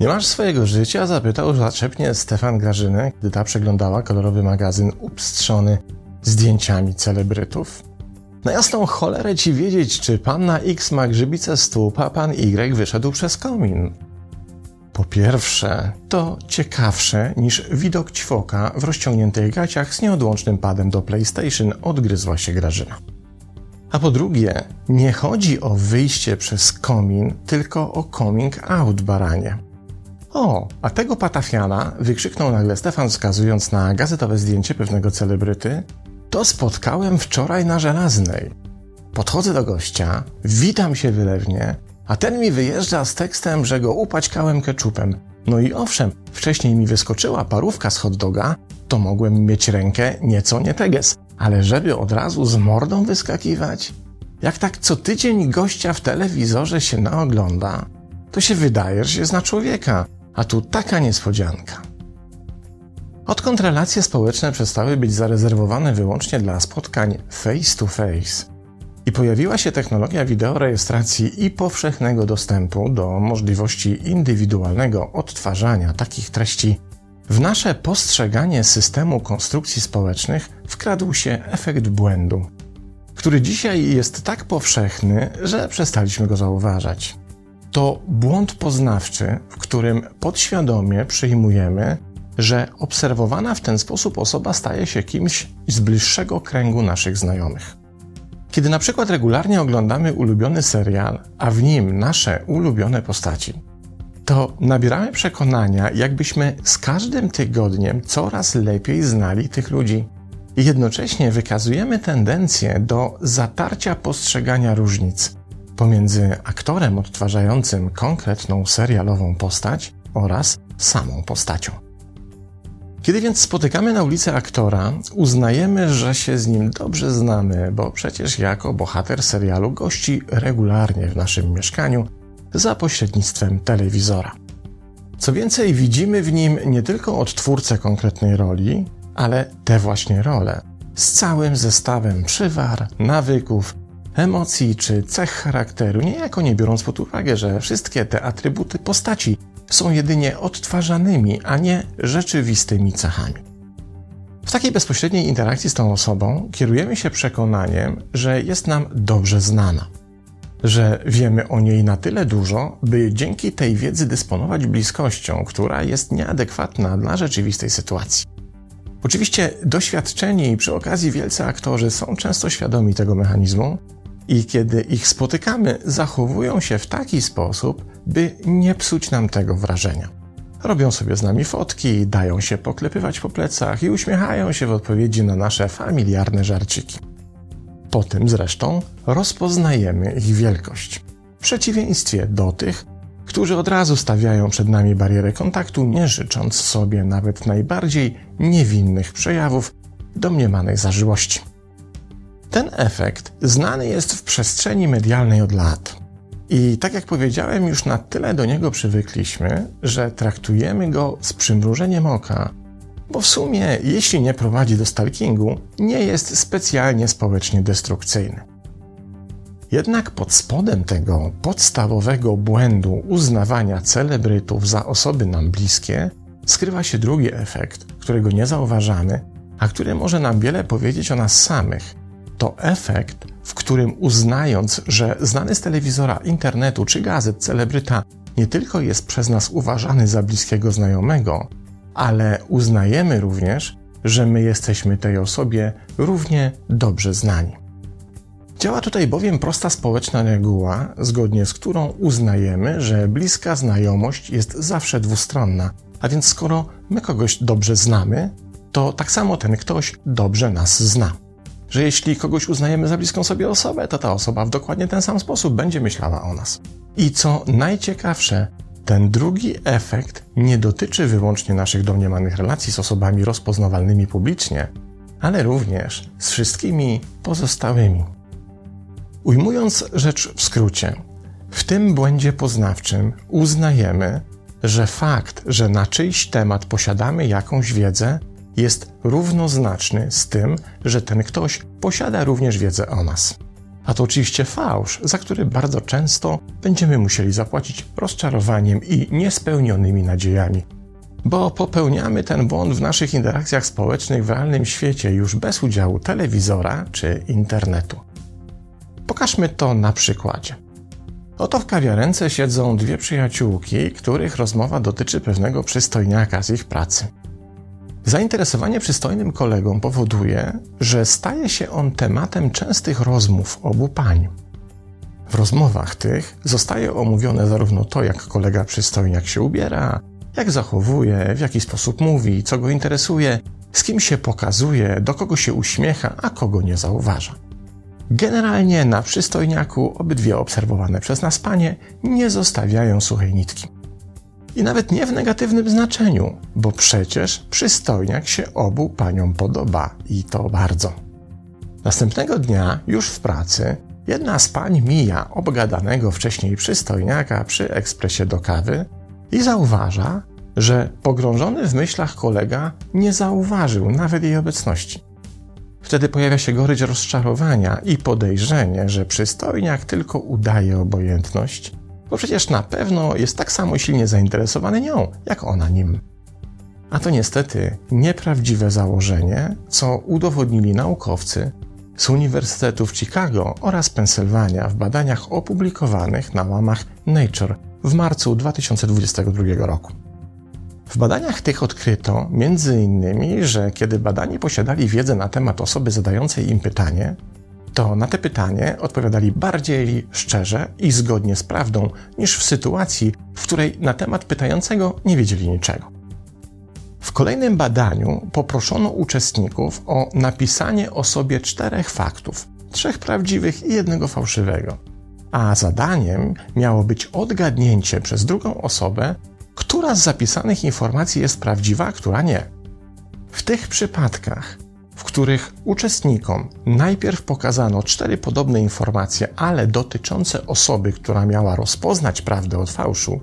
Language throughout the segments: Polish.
Nie masz swojego życia? Zapytał zaczepnie Stefan Grażynę, gdy ta przeglądała kolorowy magazyn upstrzony zdjęciami celebrytów. Na jasną cholerę ci wiedzieć, czy panna X ma grzybice stóp, a pan Y wyszedł przez komin. Po pierwsze, to ciekawsze niż widok ćwoka w rozciągniętych gaciach z nieodłącznym padem do PlayStation odgryzła się Grażyna. A po drugie, nie chodzi o wyjście przez komin, tylko o coming out baranie. O, a tego patafiana wykrzyknął nagle Stefan, wskazując na gazetowe zdjęcie pewnego celebryty. To spotkałem wczoraj na żelaznej. Podchodzę do gościa, witam się wylewnie, a ten mi wyjeżdża z tekstem, że go upaćkałem keczupem. No i owszem, wcześniej mi wyskoczyła parówka z hot doga, to mogłem mieć rękę nieco nie teges, ale żeby od razu z mordą wyskakiwać? Jak tak co tydzień gościa w telewizorze się naogląda, to się wydaje, że się zna człowieka, a tu taka niespodzianka. Odkąd relacje społeczne przestały być zarezerwowane wyłącznie dla spotkań face to face i pojawiła się technologia wideorejestracji i powszechnego dostępu do możliwości indywidualnego odtwarzania takich treści, w nasze postrzeganie systemu konstrukcji społecznych wkradł się efekt błędu, który dzisiaj jest tak powszechny, że przestaliśmy go zauważać to błąd poznawczy, w którym podświadomie przyjmujemy, że obserwowana w ten sposób osoba staje się kimś z bliższego kręgu naszych znajomych. Kiedy na przykład regularnie oglądamy ulubiony serial, a w nim nasze ulubione postaci, to nabieramy przekonania, jakbyśmy z każdym tygodniem coraz lepiej znali tych ludzi. Jednocześnie wykazujemy tendencję do zatarcia postrzegania różnic, pomiędzy aktorem odtwarzającym konkretną serialową postać oraz samą postacią. Kiedy więc spotykamy na ulicy aktora, uznajemy, że się z nim dobrze znamy, bo przecież jako bohater serialu gości regularnie w naszym mieszkaniu za pośrednictwem telewizora. Co więcej, widzimy w nim nie tylko odtwórcę konkretnej roli, ale te właśnie role z całym zestawem przywar, nawyków, emocji czy cech charakteru, niejako nie biorąc pod uwagę, że wszystkie te atrybuty postaci są jedynie odtwarzanymi, a nie rzeczywistymi cechami. W takiej bezpośredniej interakcji z tą osobą kierujemy się przekonaniem, że jest nam dobrze znana, że wiemy o niej na tyle dużo, by dzięki tej wiedzy dysponować bliskością, która jest nieadekwatna dla rzeczywistej sytuacji. Oczywiście doświadczeni i przy okazji wielcy aktorzy są często świadomi tego mechanizmu i kiedy ich spotykamy, zachowują się w taki sposób, by nie psuć nam tego wrażenia. Robią sobie z nami fotki, dają się poklepywać po plecach i uśmiechają się w odpowiedzi na nasze familiarne żarciki. Po tym zresztą rozpoznajemy ich wielkość. W przeciwieństwie do tych, którzy od razu stawiają przed nami barierę kontaktu, nie życząc sobie nawet najbardziej niewinnych przejawów domniemanych zażyłości. Ten efekt znany jest w przestrzeni medialnej od lat. I tak jak powiedziałem, już na tyle do niego przywykliśmy, że traktujemy go z przymrużeniem oka, bo w sumie, jeśli nie prowadzi do stalkingu, nie jest specjalnie społecznie destrukcyjny. Jednak pod spodem tego podstawowego błędu uznawania celebrytów za osoby nam bliskie skrywa się drugi efekt, którego nie zauważamy, a który może nam wiele powiedzieć o nas samych to efekt, w którym uznając, że znany z telewizora, internetu czy gazet celebryta nie tylko jest przez nas uważany za bliskiego znajomego, ale uznajemy również, że my jesteśmy tej osobie równie dobrze znani. Działa tutaj bowiem prosta społeczna reguła, zgodnie z którą uznajemy, że bliska znajomość jest zawsze dwustronna, a więc skoro my kogoś dobrze znamy, to tak samo ten ktoś dobrze nas zna że jeśli kogoś uznajemy za bliską sobie osobę, to ta osoba w dokładnie ten sam sposób będzie myślała o nas. I co najciekawsze, ten drugi efekt nie dotyczy wyłącznie naszych domniemanych relacji z osobami rozpoznawalnymi publicznie, ale również z wszystkimi pozostałymi. Ujmując rzecz w skrócie, w tym błędzie poznawczym uznajemy, że fakt, że na czyjś temat posiadamy jakąś wiedzę, jest równoznaczny z tym, że ten ktoś posiada również wiedzę o nas. A to oczywiście fałsz, za który bardzo często będziemy musieli zapłacić rozczarowaniem i niespełnionymi nadziejami. Bo popełniamy ten błąd w naszych interakcjach społecznych w realnym świecie już bez udziału telewizora czy internetu. Pokażmy to na przykładzie. Oto w kawiarence siedzą dwie przyjaciółki, których rozmowa dotyczy pewnego przystojniaka z ich pracy. Zainteresowanie przystojnym kolegą powoduje, że staje się on tematem częstych rozmów obu pań. W rozmowach tych zostaje omówione zarówno to, jak kolega przystojniak się ubiera, jak zachowuje, w jaki sposób mówi, co go interesuje, z kim się pokazuje, do kogo się uśmiecha, a kogo nie zauważa. Generalnie na przystojniaku obydwie obserwowane przez nas panie nie zostawiają suchej nitki. I nawet nie w negatywnym znaczeniu, bo przecież przystojniak się obu paniom podoba i to bardzo. Następnego dnia, już w pracy, jedna z pań mija obgadanego wcześniej przystojniaka przy ekspresie do kawy i zauważa, że pogrążony w myślach kolega nie zauważył nawet jej obecności. Wtedy pojawia się gorycz rozczarowania i podejrzenie, że przystojniak tylko udaje obojętność, bo przecież na pewno jest tak samo silnie zainteresowany nią, jak ona nim. A to niestety nieprawdziwe założenie, co udowodnili naukowcy z Uniwersytetów Chicago oraz Pensylwania w badaniach opublikowanych na łamach Nature w marcu 2022 roku. W badaniach tych odkryto m.in., że kiedy badani posiadali wiedzę na temat osoby zadającej im pytanie, to na te pytanie odpowiadali bardziej szczerze i zgodnie z prawdą niż w sytuacji, w której na temat pytającego nie wiedzieli niczego. W kolejnym badaniu poproszono uczestników o napisanie o sobie czterech faktów, trzech prawdziwych i jednego fałszywego. A zadaniem miało być odgadnięcie przez drugą osobę, która z zapisanych informacji jest prawdziwa, a która nie. W tych przypadkach, w których uczestnikom najpierw pokazano cztery podobne informacje, ale dotyczące osoby, która miała rozpoznać prawdę od fałszu,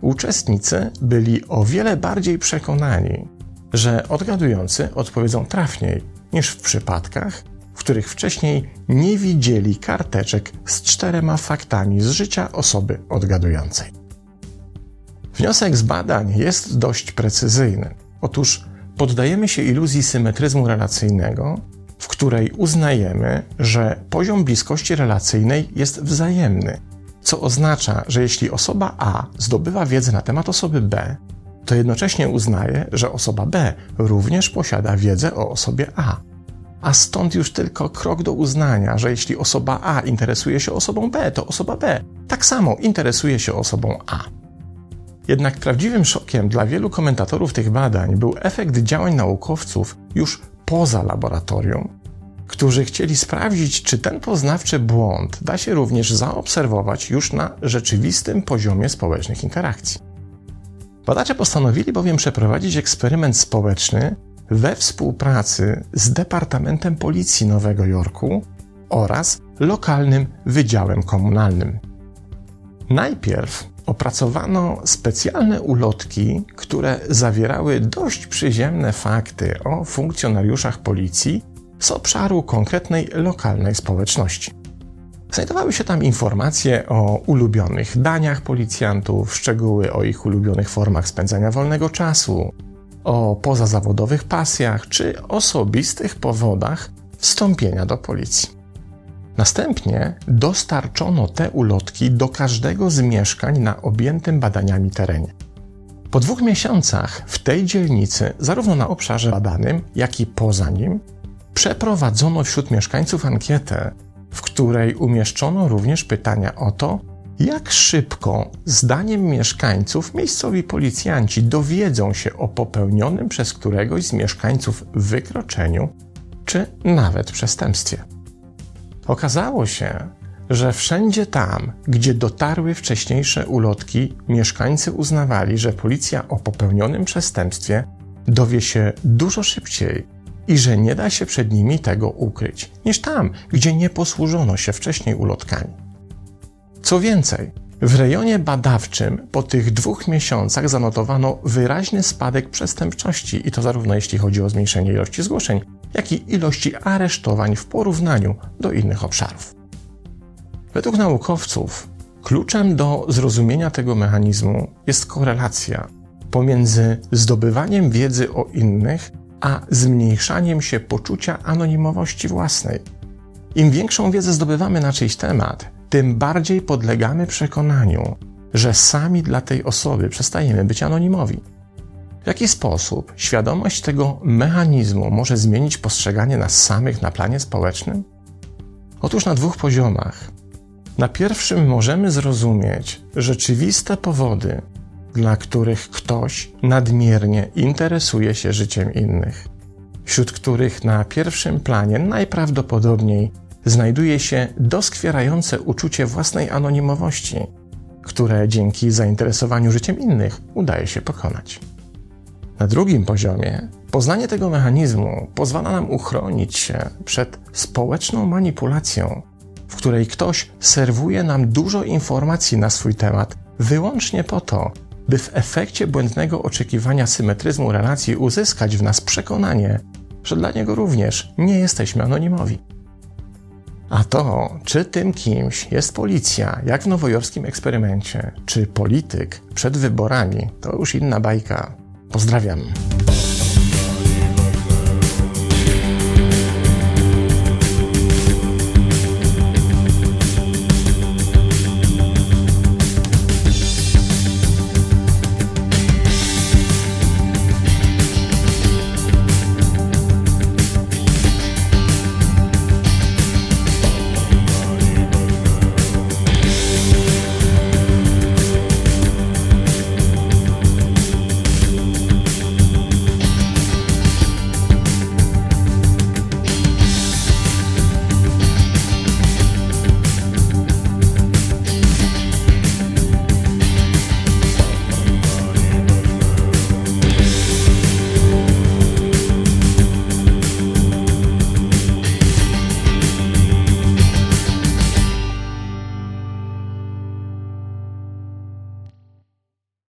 uczestnicy byli o wiele bardziej przekonani, że odgadujący odpowiedzą trafniej niż w przypadkach, w których wcześniej nie widzieli karteczek z czterema faktami z życia osoby odgadującej. Wniosek z badań jest dość precyzyjny. Otóż poddajemy się iluzji symetryzmu relacyjnego, w której uznajemy, że poziom bliskości relacyjnej jest wzajemny, co oznacza, że jeśli osoba A zdobywa wiedzę na temat osoby B, to jednocześnie uznaje, że osoba B również posiada wiedzę o osobie A. A stąd już tylko krok do uznania, że jeśli osoba A interesuje się osobą B, to osoba B tak samo interesuje się osobą A. Jednak prawdziwym szokiem dla wielu komentatorów tych badań był efekt działań naukowców już poza laboratorium, którzy chcieli sprawdzić, czy ten poznawczy błąd da się również zaobserwować już na rzeczywistym poziomie społecznych interakcji. Badacze postanowili bowiem przeprowadzić eksperyment społeczny we współpracy z Departamentem Policji Nowego Jorku oraz lokalnym Wydziałem Komunalnym. Najpierw opracowano specjalne ulotki, które zawierały dość przyziemne fakty o funkcjonariuszach policji z obszaru konkretnej lokalnej społeczności. Znajdowały się tam informacje o ulubionych daniach policjantów, szczegóły o ich ulubionych formach spędzania wolnego czasu, o pozazawodowych pasjach czy osobistych powodach wstąpienia do policji. Następnie dostarczono te ulotki do każdego z mieszkań na objętym badaniami terenie. Po dwóch miesiącach w tej dzielnicy, zarówno na obszarze badanym, jak i poza nim, przeprowadzono wśród mieszkańców ankietę, w której umieszczono również pytania o to, jak szybko, zdaniem mieszkańców, miejscowi policjanci dowiedzą się o popełnionym przez któregoś z mieszkańców wykroczeniu czy nawet przestępstwie. Okazało się, że wszędzie tam, gdzie dotarły wcześniejsze ulotki, mieszkańcy uznawali, że policja o popełnionym przestępstwie dowie się dużo szybciej i że nie da się przed nimi tego ukryć, niż tam, gdzie nie posłużono się wcześniej ulotkami. Co więcej, W rejonie badawczym po tych dwóch miesiącach zanotowano wyraźny spadek przestępczości i to zarówno jeśli chodzi o zmniejszenie ilości zgłoszeń, jak i ilości aresztowań w porównaniu do innych obszarów. Według naukowców kluczem do zrozumienia tego mechanizmu jest korelacja pomiędzy zdobywaniem wiedzy o innych a zmniejszaniem się poczucia anonimowości własnej. Im większą wiedzę zdobywamy na czyjś temat, tym bardziej podlegamy przekonaniu, że sami dla tej osoby przestajemy być anonimowi. W jaki sposób świadomość tego mechanizmu może zmienić postrzeganie nas samych na planie społecznym? Otóż na dwóch poziomach. Na pierwszym możemy zrozumieć rzeczywiste powody, dla których ktoś nadmiernie interesuje się życiem innych, wśród których na pierwszym planie najprawdopodobniej znajduje się doskwierające uczucie własnej anonimowości, które dzięki zainteresowaniu życiem innych udaje się pokonać. Na drugim poziomie poznanie tego mechanizmu pozwala nam uchronić się przed społeczną manipulacją, w której ktoś serwuje nam dużo informacji na swój temat wyłącznie po to, by w efekcie błędnego oczekiwania symetryzmu relacji uzyskać w nas przekonanie, że dla niego również nie jesteśmy anonimowi. A to, czy tym kimś jest policja, jak w nowojorskim eksperymencie, czy polityk przed wyborami, to już inna bajka. Pozdrawiam.